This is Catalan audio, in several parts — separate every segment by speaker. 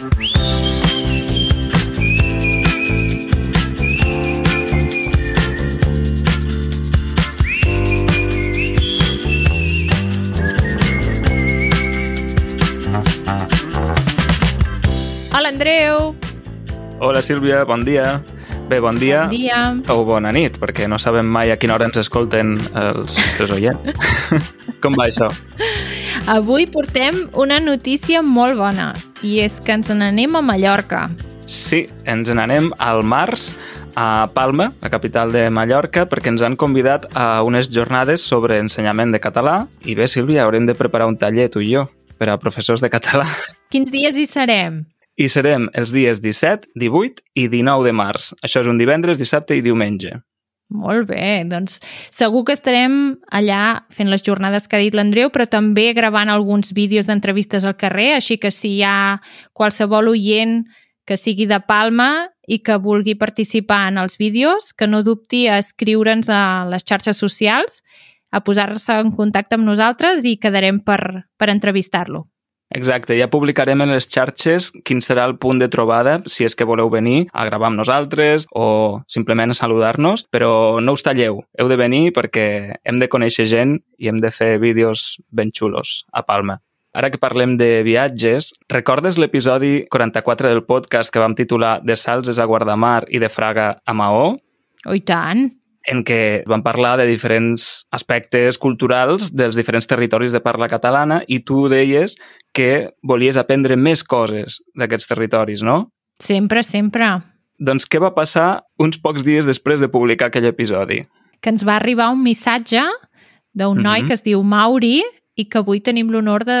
Speaker 1: Hola, Andreu.
Speaker 2: Hola Sílvia, bon dia. Bé, bon dia,
Speaker 1: Bon dia.
Speaker 2: o bona nit, perquè no sabem mai a quina hora ens escolten els nostres oients. Com va això?
Speaker 1: Avui portem una notícia molt bona i és que ens n'anem a Mallorca.
Speaker 2: Sí, ens n'anem al març a Palma, la capital de Mallorca, perquè ens han convidat a unes jornades sobre ensenyament de català i bé, Sílvia, haurem de preparar un taller, tu i jo, per a professors de català.
Speaker 1: Quins dies hi serem?
Speaker 2: I serem els dies 17, 18 i 19 de març. Això és un divendres, dissabte i diumenge.
Speaker 1: Molt bé, doncs segur que estarem allà fent les jornades que ha dit l'Andreu, però també gravant alguns vídeos d'entrevistes al carrer, així que si hi ha qualsevol oient que sigui de Palma i que vulgui participar en els vídeos, que no dubti a escriure'ns a les xarxes socials, a posar-se en contacte amb nosaltres i quedarem per, per entrevistar-lo.
Speaker 2: Exacte, ja publicarem en les xarxes quin serà el punt de trobada si és que voleu venir a gravar amb nosaltres o simplement a saludar-nos, però no us talleu, heu de venir perquè hem de conèixer gent i hem de fer vídeos ben xulos a Palma. Ara que parlem de viatges, recordes l'episodi 44 del podcast que vam titular De Salses a Guardamar i de Fraga a Maó?
Speaker 1: Oh, tant!
Speaker 2: en què vam parlar de diferents aspectes culturals dels diferents territoris de parla catalana i tu deies que volies aprendre més coses d'aquests territoris, no?
Speaker 1: Sempre, sempre.
Speaker 2: Doncs què va passar uns pocs dies després de publicar aquell episodi?
Speaker 1: Que ens va arribar un missatge d'un noi
Speaker 2: Mhm.
Speaker 1: que es diu Mauri i que avui tenim l'honor de,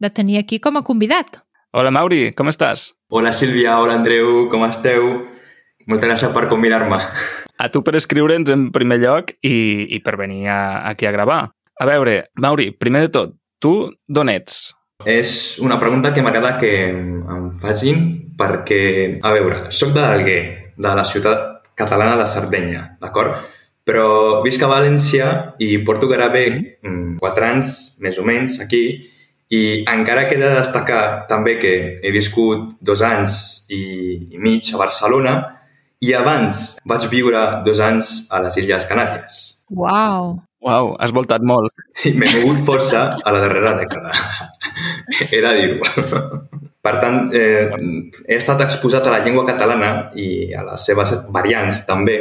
Speaker 1: de tenir aquí com a convidat.
Speaker 2: Hola, Mauri, com estàs?
Speaker 3: Hola Sílvia, hola Andreu, com esteu? Moltes gràcies per convidar-me.
Speaker 2: A tu per escriure'ns en primer lloc i, i per venir a, aquí a gravar. A veure, Mauri, primer de tot, tu d'on ets?
Speaker 3: És una pregunta que m'agrada que em facin perquè, a veure, sóc de l'Alguer, de la ciutat catalana de Sardenya, d'acord? Però visc a València i porto gairebé mm, quatre anys, més o menys, aquí, i encara queda destacar també que he viscut dos anys i, mig a Barcelona i abans vaig viure dos anys a les Illes Canàries.
Speaker 1: Uau!
Speaker 2: Uau, has voltat molt.
Speaker 3: I m'he mogut força a la darrera dècada. He de dir-ho. Per tant, eh, he estat exposat a la llengua catalana i a les seves variants també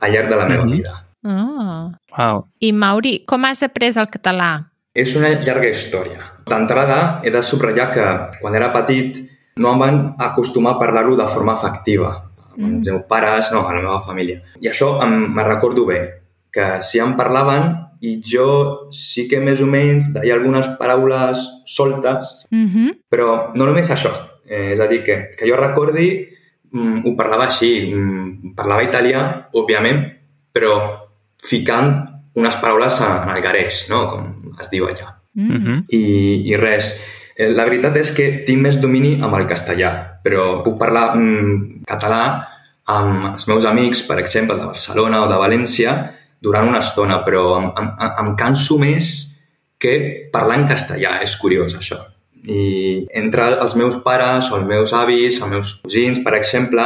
Speaker 3: al llarg de la meva
Speaker 2: Mhm.
Speaker 3: vida.
Speaker 1: Ah.
Speaker 2: Uau.
Speaker 1: I Mauri, com has après el català?
Speaker 3: És una llarga història. D'entrada, he de subratllar que quan era petit no em van acostumar a parlar-ho de forma efectiva. Amb
Speaker 1: Mm.
Speaker 3: els meus pares, no, a la meva família. I això em, me recordo bé, que si em parlaven i jo sí que més o menys deia algunes paraules soltes,
Speaker 1: Uh -huh.
Speaker 3: però no només això. Eh, és a dir, que, que jo recordi, mm, ho parlava així, mm, parlava italià, òbviament, però ficant unes paraules en, en algarès, no? com es diu allà.
Speaker 1: Mm.
Speaker 2: -huh.
Speaker 3: I, i res, Eh, la veritat és que tinc més domini amb el castellà, però puc parlar mm, català amb els meus amics, per exemple, de Barcelona o de València, durant una estona, però em, em, em canso més que parlar en castellà. És curiós, això. I entre els meus pares o els meus avis, els meus cosins, per exemple,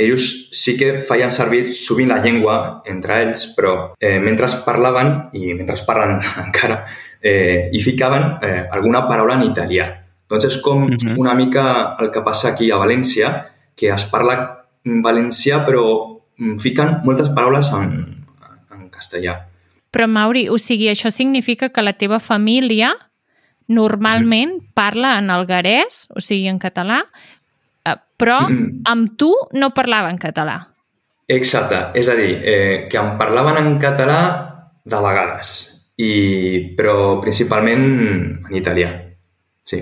Speaker 3: ells sí que feien servir sovint la llengua entre ells, però eh, mentre parlaven, i mentre parlen encara, eh, hi ficaven eh, alguna paraula en italià. Doncs és com
Speaker 2: Mhm.
Speaker 3: una mica el que passa aquí a València, que es parla en valencià però mm, fiquen moltes paraules en castellà.
Speaker 1: Però, Mauri, o sigui, això significa que la teva família normalment parla en algarès, o sigui, en català, eh, però
Speaker 3: Mm.
Speaker 1: amb tu no parlava en català.
Speaker 3: Exacte, és a dir, eh, que em parlaven en català de vegades, i, però principalment en italià. Sí.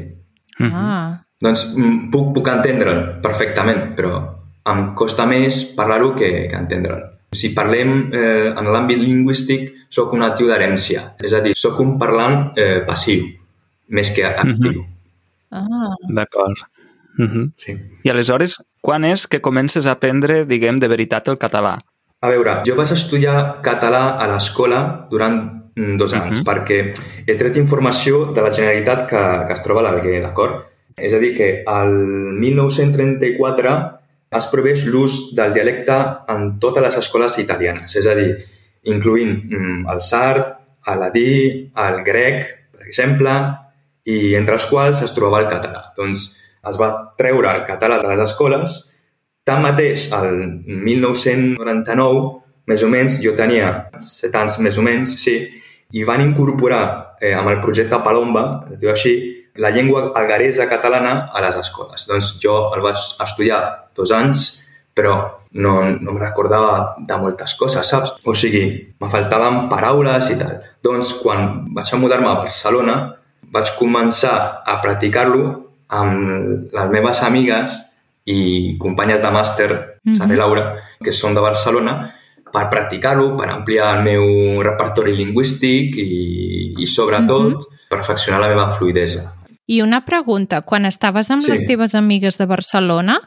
Speaker 2: Uh -huh.
Speaker 1: Ah,
Speaker 3: Doncs mm, puc, puc entendre'l perfectament, però em costa més parlar-ho que, que entendre'l. Si parlem eh, en l'àmbit lingüístic, sóc un natiu d'herència, és a dir, sóc un parlant eh, passiu, més que actiu.
Speaker 1: ah.
Speaker 2: D'acord. Uh -huh.
Speaker 3: sí.
Speaker 2: I aleshores, quan és que comences a aprendre, diguem, de veritat el català?
Speaker 3: A veure, jo vaig estudiar català a l'escola durant mm, dos anys,
Speaker 2: Mhm.
Speaker 3: perquè he tret informació de la Generalitat que, que es troba a l'Alguer, d'acord? És a dir, que al 1934 es prohibeix l'ús del dialecte en totes les escoles italianes, és a dir, incluint mm, el sard, l'adí, el grec, per exemple, i entre els quals es trobava el català. Doncs es va treure el català de les escoles. Tanmateix, el 1999, més o menys, jo tenia set anys més o menys, sí, i van incorporar eh, amb el projecte Palomba, es diu així, la llengua algaresa catalana a les escoles. Doncs jo el vaig estudiar dos anys, però no, no em recordava de moltes coses, saps? O sigui, me faltaven paraules i tal. Doncs quan vaig a mudar-me a Barcelona, vaig començar a practicar-lo amb les meves amigues i companyes de màster, mm -hmm. Sara i Laura, que són de Barcelona, per practicar-lo, per ampliar el meu repertori lingüístic i, i sobretot, mm -hmm. perfeccionar la meva fluidesa.
Speaker 1: I una pregunta, quan estaves amb sí. les teves amigues de Barcelona,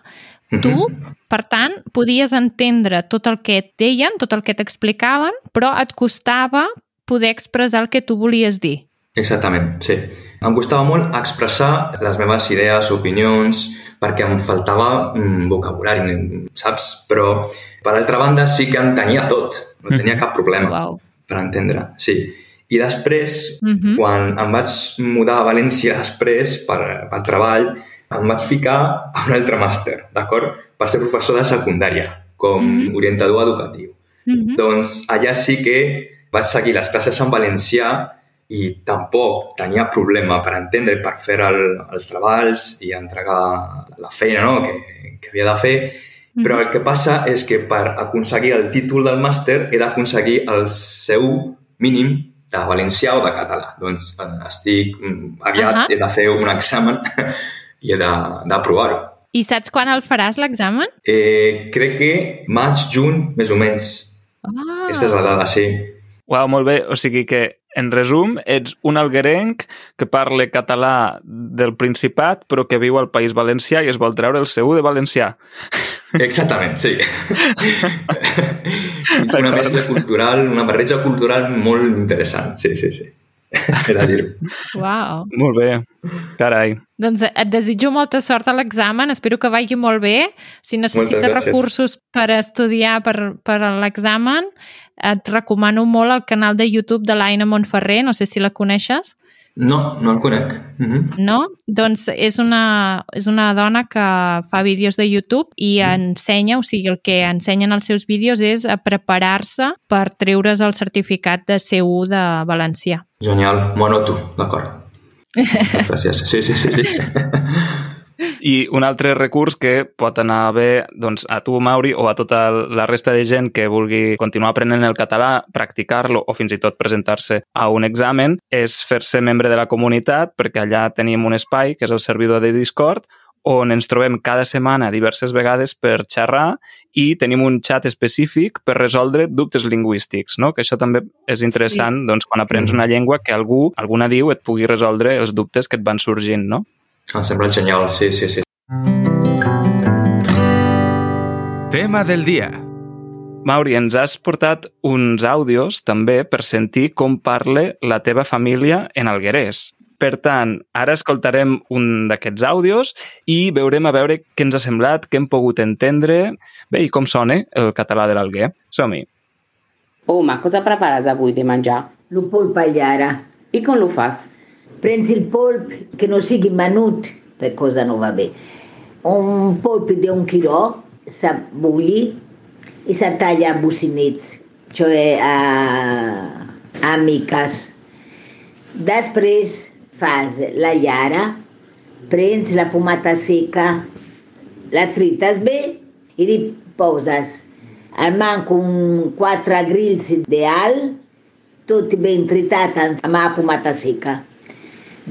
Speaker 1: tu, mm -hmm. per tant, podies entendre tot el que et deien, tot el que t'explicaven, però et costava poder expressar el que tu volies dir.
Speaker 3: Exactament, sí. Em costava molt expressar les meves idees, opinions, perquè em faltava mm, vocabulari, saps? Però per altra banda, sí que en tenia tot, no -hmm. tenia cap problema wow. per entendre, sí. I després, mm -hmm. quan em vaig mudar a València després per, per treball, em vaig ficar a un altre màster, d'acord? Per ser professor de secundària, com mm -hmm. orientador educatiu. Mm -hmm. Doncs allà sí que vaig seguir les classes en valencià i tampoc tenia problema per entendre, per fer el, els treballs i entregar la feina no? que, que havia de fer, però el que passa és que per aconseguir el títol del màster he d'aconseguir el seu mínim de valencià o de català. Doncs eh, estic... Mm, aviat uh -huh. he de fer un examen i he d'aprovar-ho.
Speaker 1: I saps quan el faràs, l'examen?
Speaker 3: Eh, crec que maig, juny, més o menys. Ah. Aquesta és la dada, sí.
Speaker 2: Uau, molt bé. O sigui que, en resum, ets un alguerenc que parla català del Principat, però que viu al País Valencià i es vol treure el seu de valencià.
Speaker 3: Exactament, sí. una mescla cultural, una barreja cultural molt interessant, sí, sí, sí. Era dir-ho.
Speaker 1: Uau.
Speaker 2: Molt bé, carai.
Speaker 1: Doncs et desitjo molta sort a l'examen, espero que vagi molt bé. Si necessites recursos per estudiar per, per l'examen, et recomano molt el canal de YouTube de l'Aina Montferrer, no sé si la coneixes.
Speaker 3: No, no el conec.
Speaker 1: Mhm. -huh. No? Doncs és una, és una dona que fa vídeos de YouTube i mhm. ensenya, o sigui, el que ensenyen els seus vídeos és a preparar-se per treure's el certificat de C1 de valencià.
Speaker 3: Genial, m'ho anoto, d'acord. Gràcies. Sí, sí, sí. sí.
Speaker 2: I un altre recurs que pot anar bé doncs, a tu, Mauri, o a tota la resta de gent que vulgui continuar aprenent el català, practicar-lo o fins i tot presentar-se a un examen és fer-se membre de la comunitat perquè allà tenim un espai, que és el servidor de Discord, on ens trobem cada setmana diverses vegades per xerrar i tenim un xat específic per resoldre dubtes lingüístics, no? que això també és interessant sí. doncs, quan aprens una llengua que algú, alguna diu, et pugui resoldre els dubtes que et van sorgint. No?
Speaker 3: Em sembla genial, sí, sí, sí.
Speaker 4: Tema del dia.
Speaker 2: Mauri, ens has portat uns àudios també per sentir com parla la teva família en alguerès. Per tant, ara escoltarem un d'aquests àudios i veurem a veure què ens ha semblat, què hem pogut entendre, bé, i com sona el català de l'Alguer. Som-hi.
Speaker 5: Ma cosa prepares avui de menjar?
Speaker 6: Lo polpa llara.
Speaker 5: I com lo fas?
Speaker 6: Prendi il polpo che non sia manut, per cosa non va bene. Un polpo di un chilo, si bulli e si taglia a businezzi, cioè a, a micas. Després fas la llara, prendi la pomata secca, la tritas bé e li poses al manco un 4 grills di al, tutti ben tritati amb la pomata secca.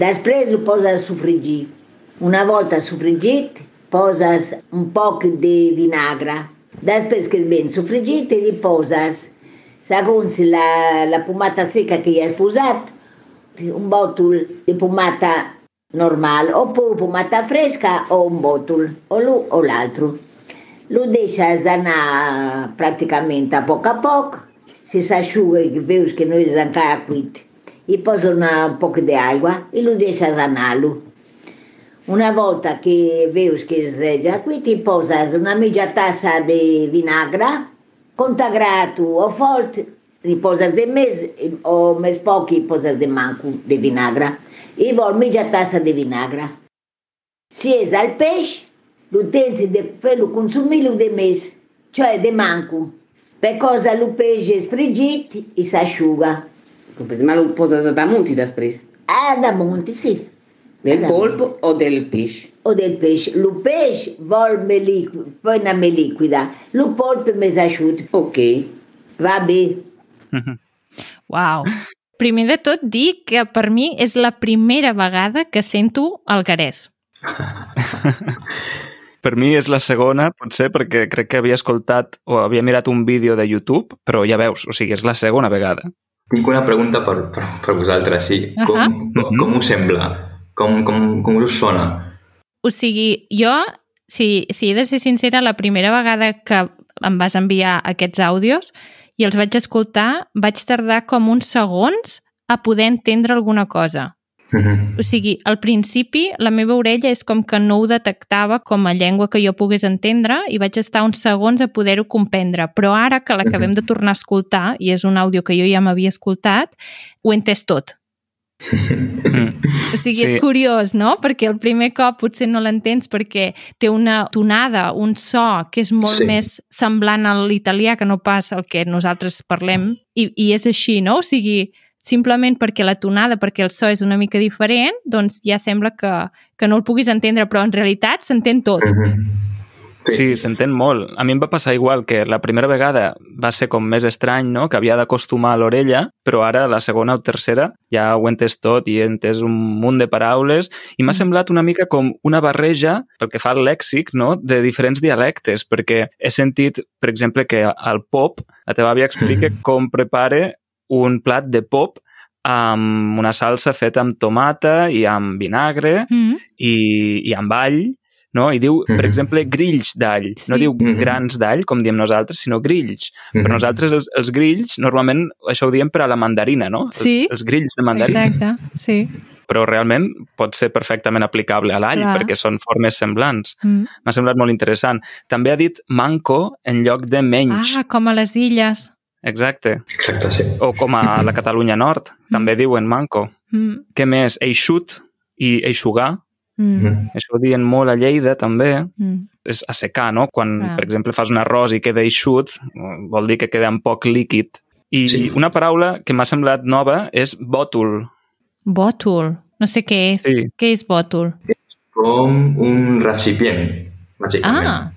Speaker 6: Després ho poses a sofregir. Una volta sofregit, poses un poc de vinagre. Després que és ben sofregit, li poses, segons la, la pomata seca que hi has posat, un bòtol de pomata normal, oppure pomata fresca o un bòtol, o l'un o l'altre. Lo deixes anar pràcticament a poc a poc, si s'aixuga i veus que no és encara cuit, i posa una, un poc d'aigua i lo deixes anar-lo. Una volta che veus che è già qui, ti poses una mitja tassa de vinagre, contagrato o fort, li poses de més o més poc i poses de manco de vinagre. I vol mitja tassa de vinagre. Si és el peix, lo tens de fer-lo consumir-lo de més, cioè de manco. Per cosa el peix és fregit i s'asciuga.
Speaker 5: Ma lo poses damunt i després?
Speaker 6: Ah, damunt, sì.
Speaker 5: Del polpo o del peix?
Speaker 6: O del peix. Lo peix vol més liquida, poi una més liquida. Lo polpo més asciut.
Speaker 5: Ok.
Speaker 6: Va bé.
Speaker 1: Uau. Primer de tot, dir que per mi és la primera vegada que sento el garès.
Speaker 2: Per mi és la segona, potser perquè crec que havia escoltat o havia mirat un vídeo de YouTube, però ja veus, o sigui, és la segona vegada.
Speaker 3: Tinc una pregunta per, per, per vosaltres, sí. Com, com, com us sembla? Com, com, com us sona?
Speaker 1: O sigui, jo, si, si he de ser sincera, la primera vegada que em vas enviar aquests àudios i els vaig escoltar, vaig tardar com uns segons a poder entendre alguna cosa.
Speaker 3: Mhm.
Speaker 1: O sigui, al principi la meva orella és com que no ho detectava com a llengua que jo pogués entendre i vaig estar uns segons a poder-ho comprendre. Però ara que l'acabem de tornar a escoltar, i és un àudio que jo ja m'havia escoltat, ho he entès tot.
Speaker 2: Mm.
Speaker 1: O sigui,
Speaker 2: Sí.
Speaker 1: sí. és curiós, no? Perquè el primer cop potser no l'entens perquè té una tonada, un so que és molt
Speaker 3: Sí.
Speaker 1: sí. més semblant a l'italià que no pas el que nosaltres parlem i, i és així, no? O sigui, simplement perquè la tonada, perquè el so és una mica diferent, doncs ja sembla que, que no el puguis entendre, però en realitat s'entén tot.
Speaker 3: Mhm.
Speaker 2: Sí, s'entén molt. A mi em va passar igual, que la primera vegada va ser com més estrany, no?, que havia d'acostumar a l'orella, però ara la segona o tercera ja ho he entès tot i he entès un munt de paraules i m'ha semblat una mica com una barreja, pel que fa al lèxic, no?, de diferents dialectes, perquè he sentit, per exemple, que al pop, la teva àvia explica com prepara un plat de pop amb una salsa feta amb tomata i amb vinagre
Speaker 1: Mm.
Speaker 2: i, i amb all, no? I diu, per
Speaker 3: Mhm.
Speaker 2: exemple, grills d'all. No
Speaker 1: Sí.
Speaker 2: diu
Speaker 3: Mhm.
Speaker 2: grans d'all, com diem nosaltres, sinó grills.
Speaker 3: Mhm.
Speaker 2: Per nosaltres, els, els grills, normalment, això ho diem per a la mandarina, no?
Speaker 1: Sí.
Speaker 2: Els, els grills de mandarina.
Speaker 1: Exacte, sí.
Speaker 2: Però realment pot ser perfectament aplicable a l'all, perquè són formes semblants.
Speaker 1: Mm.
Speaker 2: M'ha semblat molt interessant. També ha dit manco en lloc de menys.
Speaker 1: Ah, com a les illes.
Speaker 2: Exacte.
Speaker 3: Exacte, sí.
Speaker 2: O com a la Catalunya Nord, també diuen manco.
Speaker 1: Mm.
Speaker 2: Què més? Eixut i eixugar.
Speaker 1: Mm.
Speaker 3: Mhm.
Speaker 2: Això ho diuen molt a Lleida, també.
Speaker 1: Mm.
Speaker 2: és assecar, no? Quan,
Speaker 1: Ah.
Speaker 2: per exemple, fas un arròs i queda eixut, vol dir que queda amb poc líquid. I
Speaker 3: Sí.
Speaker 2: una paraula que m'ha semblat nova és bòtul.
Speaker 1: Bòtul. No sé què és.
Speaker 2: Sí.
Speaker 1: Què és bòtul?
Speaker 3: Com un recipient, bàsicament.
Speaker 1: Ah,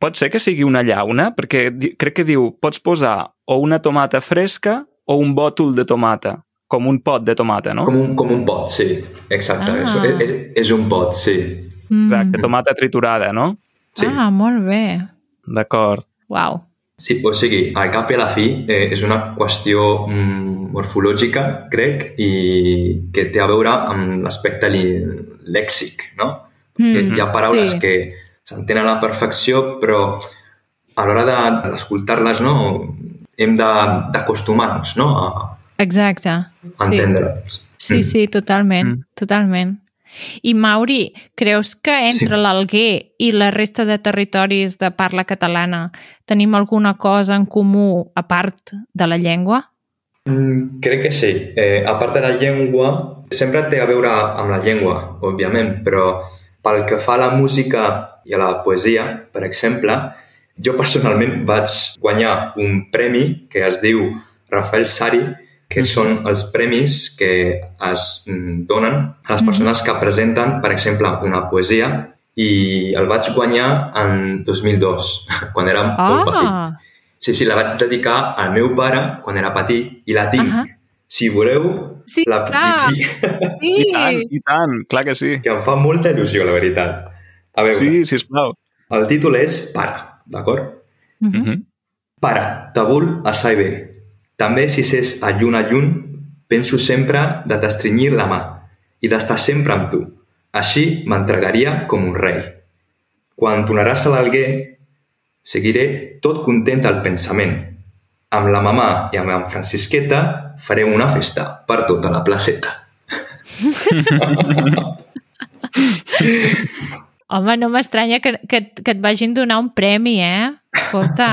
Speaker 2: Pot ser que sigui una llauna, perquè crec que diu pots posar o una tomata fresca o un bòtul de tomata, com un pot de tomata, no?
Speaker 3: Com un, com un pot, sí. Exacte.
Speaker 1: Ah.
Speaker 3: És, és, és un pot, sí.
Speaker 1: mm.
Speaker 2: Exacte, tomata triturada, no?
Speaker 3: sí.
Speaker 1: ah molt bé.
Speaker 2: D'acord.
Speaker 1: Uau.
Speaker 3: Sí, o sigui, al cap i a la fi eh, és una qüestió mm, morfològica, crec, i que té a veure amb l'aspecte lèxic, no?
Speaker 1: Mm,
Speaker 3: Hi ha paraules
Speaker 1: sí.
Speaker 3: que s'entenen a la perfecció, però a l'hora de- d'escoltar-les no, hem de- d'acostumar-nos no, a,
Speaker 1: Exacte.
Speaker 3: a
Speaker 1: Sí.
Speaker 3: entendre-les.
Speaker 1: Sí,
Speaker 3: Mm.
Speaker 1: sí, totalment,
Speaker 2: Mm.
Speaker 1: totalment. I Mauri, creus que entre
Speaker 3: Sí.
Speaker 1: l'Alguer i la resta de territoris de parla catalana tenim alguna cosa en comú a part de la llengua?
Speaker 3: Mm, crec que sí. Eh, a part de la llengua, sempre té a veure amb la llengua, òbviament, però pel que fa a la música i a la poesia, per exemple, jo personalment vaig guanyar un premi que es diu Rafael Sari, que són els premis que es mm, donen a les persones que presenten, per exemple, una poesia i el vaig guanyar en 2002, quan era molt petit.
Speaker 1: Ah,
Speaker 3: Sí, sí, la vaig dedicar al meu pare quan era petit i la tinc.
Speaker 1: Ahà.
Speaker 3: Si voleu,
Speaker 1: Sí,
Speaker 3: la puc llegir,
Speaker 2: I
Speaker 1: sí.
Speaker 2: tant, i tant, clar que sí.
Speaker 3: que em fa molta il·lusió, la veritat. A veure,
Speaker 2: Sí, sisplau.
Speaker 3: el títol és Pare, d'acord?
Speaker 1: Mhm.
Speaker 2: Mhm.
Speaker 3: Pare, te vull assai bé. També si s'és a lluny a lluny, penso sempre de t'estrenyir la mà i d'estar sempre amb tu. Així m'entregaria com un rei. Quan tornaràs a l'Alguer, seguiré tot content al pensament. Amb la mamà i amb la Francisqueta farem una festa per tota la placeta.
Speaker 1: Home, no m'estranya que, que, que et vagin donar un premi, eh? Escolta,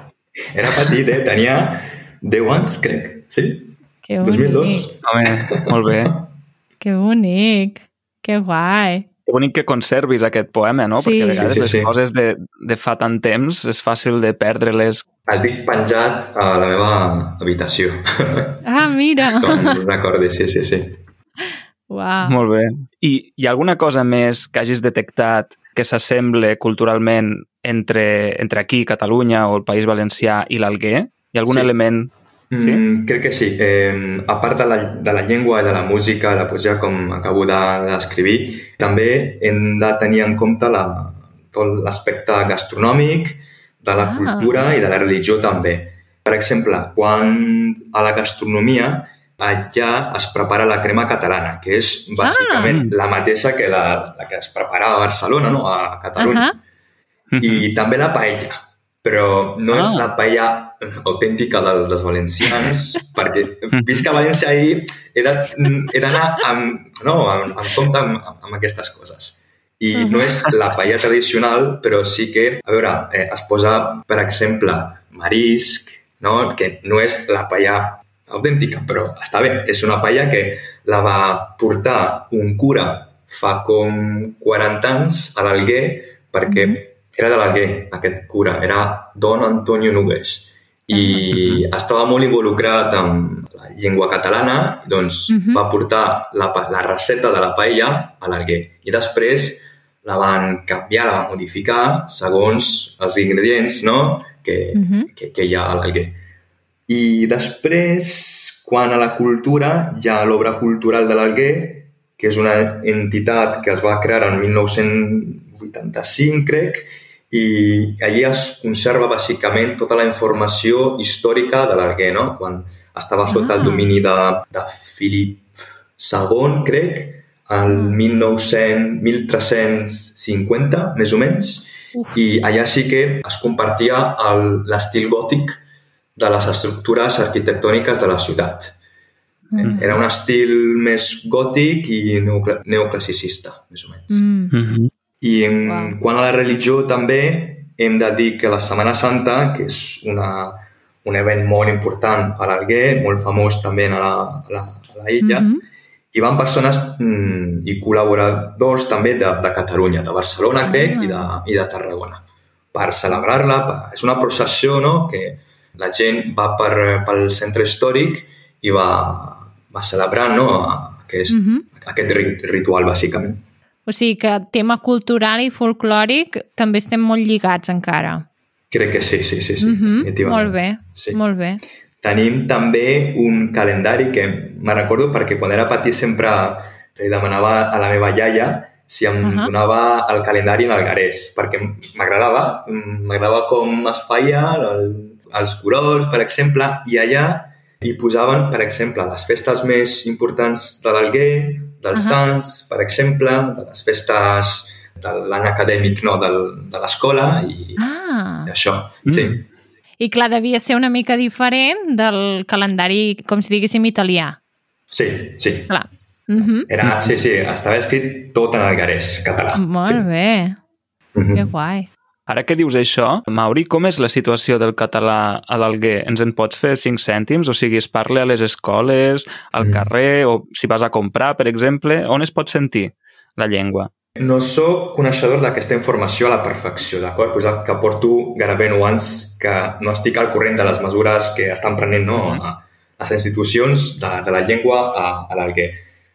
Speaker 3: Era petit, eh? Tenia 10 anys, crec. Sí?
Speaker 1: que bonic.
Speaker 3: 2002.
Speaker 2: Home, molt bé.
Speaker 1: Que bonic. Que guai.
Speaker 2: Que bonic que conservis aquest poema, no?
Speaker 1: Sí.
Speaker 2: Perquè a vegades
Speaker 3: Sí, sí,
Speaker 2: les
Speaker 3: sí.
Speaker 2: coses de, de fa tant temps és fàcil de perdre-les.
Speaker 3: El tinc penjat a la meva habitació.
Speaker 1: Ah, mira.
Speaker 3: Com un recordi, sí, sí, sí.
Speaker 1: Uau.
Speaker 2: Molt bé. I hi ha alguna cosa més que hagis detectat que s'assemble culturalment entre, entre aquí, Catalunya o el País Valencià i l'Alguer? Hi ha algun
Speaker 3: Sí.
Speaker 2: element... Sí?
Speaker 3: Mm, crec que sí. Eh, a part de la, de la llengua i de la música, la poesia, com acabo de- d'escriure, de, també hem de tenir en compte la, tot l'aspecte gastronòmic, de la
Speaker 1: Ah.
Speaker 3: cultura i de la religió també. Per exemple, quan a la gastronomia allà es prepara la crema catalana, que és bàsicament la mateixa que la, la que es prepara a Barcelona, no? a Catalunya.
Speaker 1: Ahà.
Speaker 3: I també la paella, però no és
Speaker 2: Ah.
Speaker 3: la paella autèntica del, dels valencians, perquè visc a València he de- he d'anar amb, no, amb, amb compte amb, amb aquestes coses. I no és la paella tradicional, però sí que, a veure, eh, es posa, per exemple, marisc, no? que no és la paella autèntica, però està bé. És una paella que la va portar un cura fa com 40 anys a l'Alguer perquè era de l'Alguer, aquest cura, era Don Antonio Nugues i estava molt involucrat amb la llengua catalana, doncs
Speaker 1: Mhm.
Speaker 3: va portar la, la recepta de la paella a l'Alguer i després la van canviar, la van modificar segons els ingredients no? que,
Speaker 1: Mhm.
Speaker 3: que, que hi ha a l'Alguer. I després, quan a la cultura, hi ha l'obra cultural de l'Alguer, que és una entitat que es va crear en 1985, crec, i allí es conserva bàsicament tota la informació històrica de l'Alguer, no? quan estava sota
Speaker 1: Ah.
Speaker 3: el domini de, de Philip II, crec, el 1900, 1350, més o menys,
Speaker 1: Uf.
Speaker 3: i allà sí que es compartia l'estil gòtic de les estructures arquitectòniques de la ciutat.
Speaker 1: Mm.
Speaker 3: Era un estil més gòtic i neocla- neoclassicista, més o menys.
Speaker 1: Mm.
Speaker 2: Mhm.
Speaker 3: I en
Speaker 1: Uau.
Speaker 3: quant a la religió també hem de dir que la Setmana Santa, que és una, un event molt important a l'Alguer, molt famós també a la, a la, a la illa,
Speaker 1: Mhm.
Speaker 3: hi van persones mm, i col·laboradors també de, de Catalunya, de Barcelona, crec,
Speaker 1: Ah.
Speaker 3: i, de, i de Tarragona, per celebrar-la. És una processió no? que la gent va per, pel centre històric i va, va celebrar no? aquest,
Speaker 1: Mhm.
Speaker 3: aquest ri- ritual, bàsicament.
Speaker 1: O sigui que tema cultural i folclòric també estem molt lligats encara.
Speaker 3: Crec que sí, sí, sí, sí
Speaker 1: Mhm.
Speaker 3: definitivament.
Speaker 1: Molt bé,
Speaker 3: Sí.
Speaker 1: molt bé.
Speaker 3: Tenim també un calendari que me recordo perquè quan era petit sempre li demanava a la meva iaia si em
Speaker 1: Ahà.
Speaker 3: donava el calendari en algarès, perquè m'agradava, mm, m'agradava com es feia, el, els colors, per exemple, i allà hi posaven, per exemple, les festes més importants de l'Alguer, dels
Speaker 1: Ahà.
Speaker 3: Sants, per exemple, de les festes de l'any acadèmic no, del, de l'escola i,
Speaker 1: Ah,
Speaker 3: i això.
Speaker 2: Mm.
Speaker 3: Sí.
Speaker 1: i clar, devia ser una mica diferent del calendari, com si diguéssim, italià.
Speaker 3: sí, sí.
Speaker 1: Clar. Mhm.
Speaker 3: Era, sí, sí, estava escrit tot en algarès català.
Speaker 1: Molt bé,
Speaker 3: Mhm.
Speaker 1: que guai.
Speaker 2: Ara que dius això, Mauri, com és la situació del català a l'Alguer? Ens en pots fer 5 cèntims? O sigui, es parla a les escoles, al
Speaker 3: Mm.
Speaker 2: carrer, o si vas a comprar, per exemple, on es pot sentir la llengua?
Speaker 3: No sóc coneixedor d'aquesta informació a la perfecció, d'acord? Pues que porto gairebé 9 anys que no estic al corrent de les mesures que estan prenent no?
Speaker 2: Mhm.
Speaker 3: a, les institucions de, de la llengua a, a l'Alguer.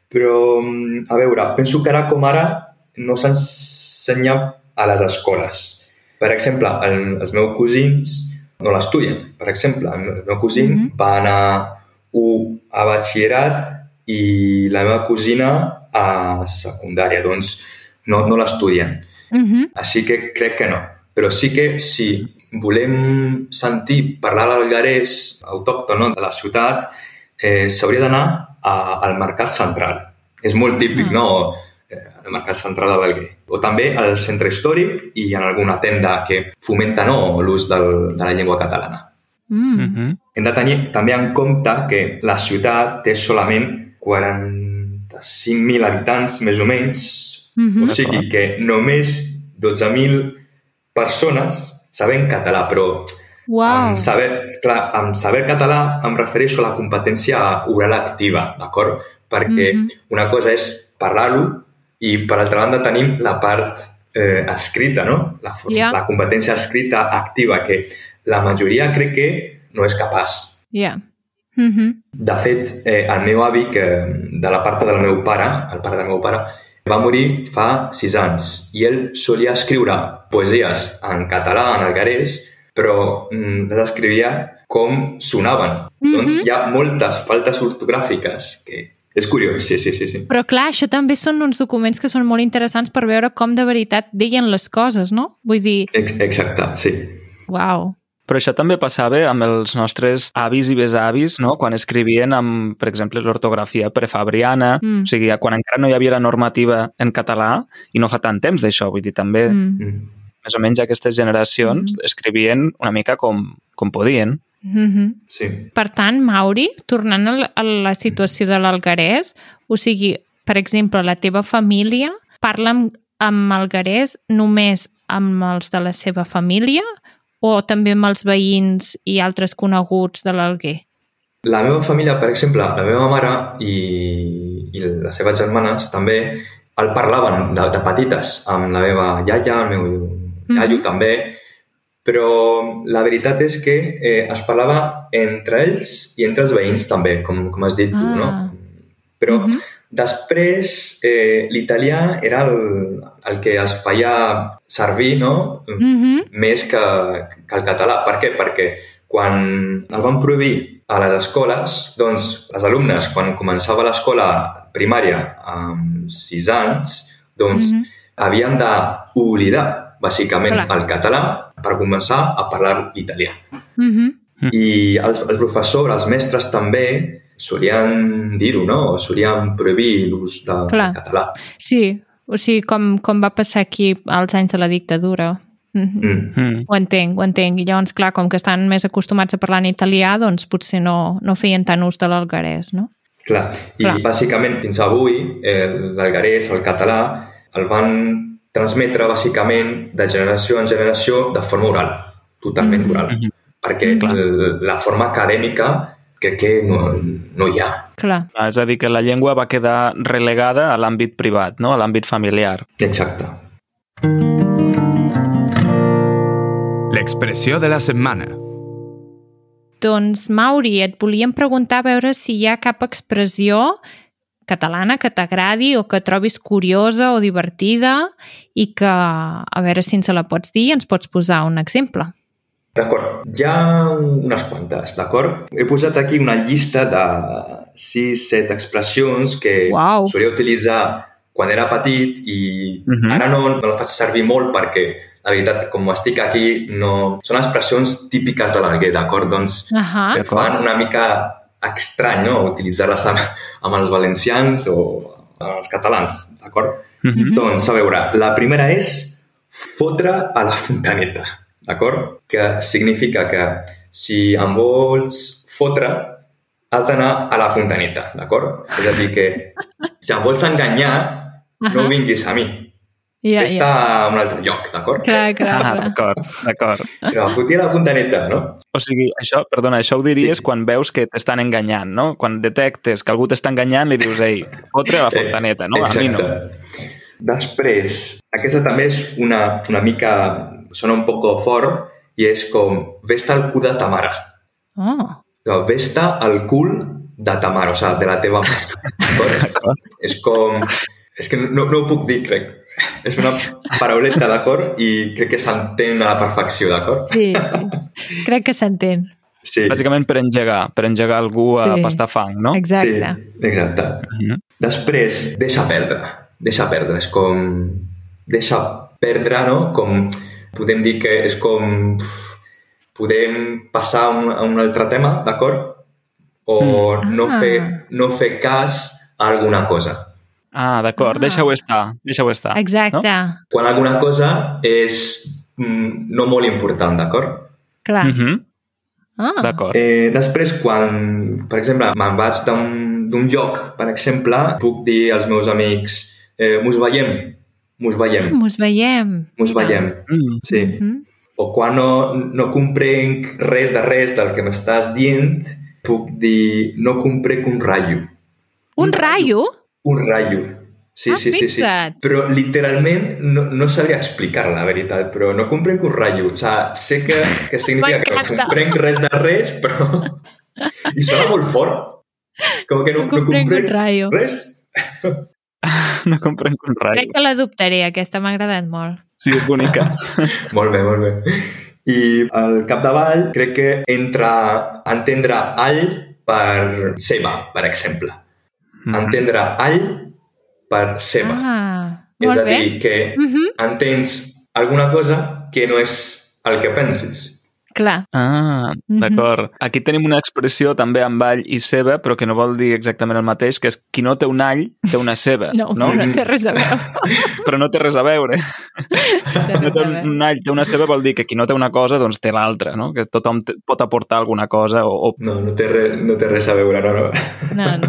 Speaker 3: Però, mm, a veure, penso que ara com ara no s'ensenya a les escoles. Per exemple, el, els meus cosins no l'estudien. Per exemple, el meu- el meu cosí
Speaker 1: Mhm.
Speaker 3: va anar u a batxillerat i la meva cosina a secundària. Doncs no, no l'estudien.
Speaker 1: Mhm.
Speaker 3: Així que crec que no. Però sí que si volem sentir parlar l'algarès autòcton no, de la ciutat, eh, s'hauria d'anar al Mercat Central. És molt típic,
Speaker 1: Mm.
Speaker 3: no?, el Mercat Central de l'Alguer. O també al centre històric i en alguna tenda que fomenta no, l'ús del, de la llengua catalana.
Speaker 1: Mm.
Speaker 2: Mhm.
Speaker 3: Hem de tenir també en compte que la ciutat té solament 45.000 habitants, més o menys,
Speaker 1: Mhm.
Speaker 3: O sigui que només 12.000 persones saben català, però
Speaker 1: Uau.
Speaker 3: amb, saber, clar, amb saber català em refereixo a la competència oral activa, d'acord? Perquè
Speaker 1: Mhm.
Speaker 3: una cosa és parlar-lo i, per altra banda, tenim la part eh, escrita, no? La,
Speaker 1: Ja.
Speaker 3: la competència escrita activa, que la majoria crec que no és capaç.
Speaker 1: Ja. Mhm.
Speaker 3: De fet, eh, el meu avi, que de la part del meu pare, el pare del meu pare, va morir fa sis anys i ell solia escriure poesies en català, en alguerès, però mm, les escrivia com sonaven.
Speaker 1: Mhm.
Speaker 3: Doncs hi ha moltes faltes ortogràfiques que és curiós, sí, sí, sí. sí.
Speaker 1: Però clar, això també són uns documents que són molt interessants per veure com de veritat deien les coses, no? Vull dir,
Speaker 3: Ex exacte, sí.
Speaker 1: uau.
Speaker 2: Però això també passava amb els nostres avis i besavis, no? quan escrivien amb, per exemple, l'ortografia prefabriana,
Speaker 1: Mm.
Speaker 2: o sigui, quan encara no hi havia la normativa en català, i no fa tant temps d'això, vull dir, també, mm.
Speaker 1: Mm.
Speaker 2: més o menys aquestes generacions escrivien una mica com, com podien.
Speaker 1: Mhm.
Speaker 3: Sí.
Speaker 1: Per tant, Mauri, tornant a la, situació de l'algarès, o sigui, per exemple, la teva família parla amb, amb algarès només amb els de la seva família o també amb els veïns i altres coneguts de l'Alguer?
Speaker 3: La meva família, per exemple, la meva mare i, i les seves germanes també el parlaven de, de petites amb la meva iaia, el meu iaio
Speaker 1: Mhm.
Speaker 3: també, però la veritat és que eh, es parlava entre ells i entre els veïns també, com, com has dit tu,
Speaker 1: Ah.
Speaker 3: no? Però
Speaker 1: Mhm.
Speaker 3: després eh, l'italià era el, el que es feia servir, no?
Speaker 1: Mhm.
Speaker 3: més que, que el català. Per què? Perquè quan el van prohibir a les escoles, doncs els alumnes, quan començava l'escola primària amb sis anys, doncs
Speaker 1: Mhm.
Speaker 3: havien d'oblidar, bàsicament,
Speaker 1: Clar.
Speaker 3: el català per començar a parlar italià.
Speaker 1: Mhm.
Speaker 3: I els, els professors, els mestres també solien dir-ho, no? O solien prohibir l'ús del
Speaker 1: Clar.
Speaker 3: català.
Speaker 1: Sí, o sigui, com, com va passar aquí als anys de la dictadura. Mhm.
Speaker 3: Mm.
Speaker 2: Mm.
Speaker 1: Ho entenc, ho entenc. I llavors, clar, com que estan més acostumats a parlar en italià, doncs potser no, no feien tant ús de l'algarès, no?
Speaker 3: Clar, i
Speaker 1: Clar.
Speaker 3: bàsicament fins avui eh, l'algarès, el català, el van transmetre bàsicament de generació en generació de forma oral, totalment
Speaker 1: Mhm.
Speaker 3: oral. Perquè
Speaker 2: Clar.
Speaker 3: l- la forma acadèmica crec que no, no hi ha.
Speaker 1: Clar.
Speaker 2: Ah, És a dir, que la llengua va quedar relegada a l'àmbit privat, no? a l'àmbit familiar.
Speaker 3: Exacte.
Speaker 4: L'expressió de la setmana.
Speaker 1: Doncs, Mauri, et volíem preguntar a veure si hi ha cap expressió catalana que t'agradi o que trobis curiosa o divertida i que, a veure si ens la pots dir ens pots posar un exemple.
Speaker 3: D'acord, hi ha unes quantes, d'acord? He posat aquí una llista de 6-7 expressions que
Speaker 1: Uau.
Speaker 3: solia utilitzar quan era petit i
Speaker 2: Mhm.
Speaker 3: ara no, no la faig servir molt perquè, la veritat, com estic aquí, no... són expressions típiques de l'Alguer, d'acord? Doncs
Speaker 1: Ahà.
Speaker 3: em fan una mica estrany, no?, utilitzar-les amb, amb els valencians o amb els catalans, d'acord?
Speaker 2: Mhm.
Speaker 3: Doncs, a veure, la primera és fotre a la fontaneta, d'acord? Que significa que si em vols fotre, has d'anar a la fontaneta, d'acord? És a dir, que si em vols enganyar, no vinguis a mi.
Speaker 1: Ja,
Speaker 3: Vés-te
Speaker 1: ja.
Speaker 3: a un altre lloc, d'acord?
Speaker 1: Clar, clar,
Speaker 2: Ah, d'acord, d'acord.
Speaker 3: Però fotir a la fontaneta, no?
Speaker 2: O sigui, això, perdona, això ho diries
Speaker 3: Sí.
Speaker 2: quan veus que t'estan enganyant, no? Quan detectes que algú t'està enganyant, li dius, ei, fotre la fontaneta, no? A mi no.
Speaker 3: Després, aquesta també és una, una mica... Sona un poco fort i és com vés-te al cul de ta mare.
Speaker 1: Oh.
Speaker 3: No, vés-te al cul de ta mare, o sigui, de la teva mare. D'acord? és com... És que no, no ho puc dir, crec. És una parauleta, d'acord? I crec que s'entén a la perfecció, d'acord?
Speaker 1: Sí, sí. Crec que s'entén.
Speaker 3: Sí.
Speaker 2: Bàsicament per engegar, per engegar algú a
Speaker 1: Sí.
Speaker 2: pastar fang, no?
Speaker 1: Exacte.
Speaker 3: Sí, exacte.
Speaker 2: Mhm.
Speaker 3: Després, deixa perdre. Deixa perdre. És com... Deixa perdre, no? Com... Podem dir que és com... uf, Podem passar a un, a un altre tema, d'acord? O
Speaker 1: Mm.
Speaker 3: no,
Speaker 1: Ah.
Speaker 3: fer, no fer cas a alguna cosa.
Speaker 2: Ah, d'acord,
Speaker 1: Ah.
Speaker 2: deixa-ho estar, deixa-ho estar.
Speaker 1: Exacte.
Speaker 2: No?
Speaker 3: Quan alguna cosa és mm, no molt important, d'acord?
Speaker 1: Clar.
Speaker 2: Mhm,
Speaker 1: Ah.
Speaker 2: D'acord.
Speaker 3: Eh, després, quan, per exemple, me'n vaig d'un d'un lloc, per exemple, puc dir als meus amics eh, mos veiem mos veiem,
Speaker 1: Mos veiem.
Speaker 3: mos veiem.
Speaker 2: Mm.
Speaker 3: Sí.
Speaker 1: Mm.
Speaker 3: O quan no, no comprenc res de res del que m'estàs dient, puc dir no comprec un rayo.
Speaker 1: Un rayo?
Speaker 3: Un rayo. Sí,
Speaker 1: Ah,
Speaker 3: sí, sí, sí. Però literalment no, no sabria explicar la veritat, però no comprenc un rayo. O sigui, sé que, que significa que no comprenc res de res, però... I sona molt fort. Com que no,
Speaker 1: No comprenc un rayo.
Speaker 3: res.
Speaker 2: No comprenc un rayo.
Speaker 1: Crec que l'adoptaré, aquesta m'ha agradat molt.
Speaker 2: Sí, és bonica.
Speaker 3: Molt bé, molt bé. I al capdavall crec que entra entendre all per seva, per exemple.
Speaker 2: Mm.
Speaker 3: Entendre all per seva.
Speaker 1: Ah,
Speaker 3: és a
Speaker 1: bé.
Speaker 3: dir, que
Speaker 1: Mhm.
Speaker 3: entens alguna cosa que no és el que penses.
Speaker 1: Clar.
Speaker 2: Ah, d'acord. Aquí tenim una expressió també amb all i ceba, però que no vol dir exactament el mateix, que és qui no té un all, té una ceba.
Speaker 1: No,
Speaker 2: no?
Speaker 1: no, no té res a veure.
Speaker 2: Però no té res a veure. No
Speaker 1: res
Speaker 2: té
Speaker 1: veure.
Speaker 2: un all, té una ceba, vol dir que qui no té una cosa, doncs té l'altra, no? Que tothom pot aportar alguna cosa o... o...
Speaker 3: No, no té, res, no té res a veure, no, no.
Speaker 1: No, no.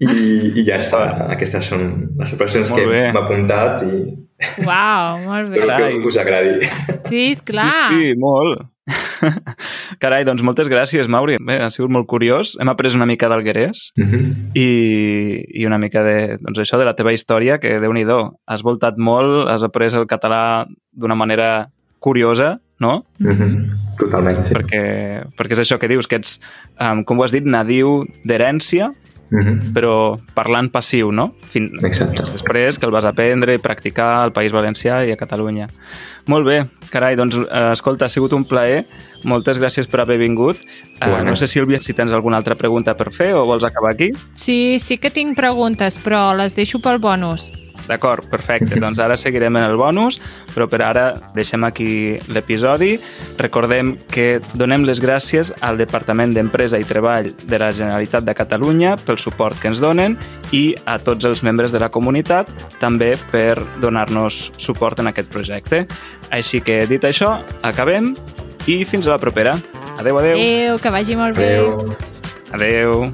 Speaker 3: I, I ja està. Aquestes són les expressions
Speaker 2: Molt
Speaker 3: que
Speaker 2: bé.
Speaker 3: m'he apuntat i
Speaker 1: Uau, molt bé.
Speaker 3: espero que us agradi.
Speaker 1: Sí, esclar.
Speaker 2: Sí, sí, molt. Carai, doncs moltes gràcies, Mauri. Bé, ha sigut molt curiós. Hem après una mica d'Alguerès
Speaker 3: Mhm.
Speaker 2: i, i una mica de, doncs això, de la teva història, que déu nhi has voltat molt, has après el català d'una manera curiosa, no?
Speaker 3: Mhm. Totalment, sí.
Speaker 2: Perquè, perquè és això que dius, que ets, um, com ho has dit, nadiu d'herència,
Speaker 3: Mhm.
Speaker 2: però parlant passiu, no? Fin,
Speaker 3: Exacte.
Speaker 2: fins després que el vas aprendre i practicar al País Valencià i a Catalunya. Molt bé, carai, doncs, eh, escolta, ha sigut un plaer. Moltes gràcies per haver vingut. Eh,
Speaker 3: Igualment.
Speaker 2: no sé, Sílvia, si tens alguna altra pregunta per fer o vols acabar aquí?
Speaker 1: Sí, sí que tinc preguntes, però les deixo pel bonus.
Speaker 2: D'acord, perfecte. doncs ara seguirem en el bonus, però per ara deixem aquí l'episodi. Recordem que donem les gràcies al Departament d'Empresa i Treball de la Generalitat de Catalunya pel suport que ens donen i a tots els membres de la comunitat també per donar-nos suport en aquest projecte. Així que, dit això, acabem i fins a la propera. Adeu, adeu.
Speaker 1: Adéu, que vagi molt bé.
Speaker 3: Adéu.
Speaker 2: Adeu.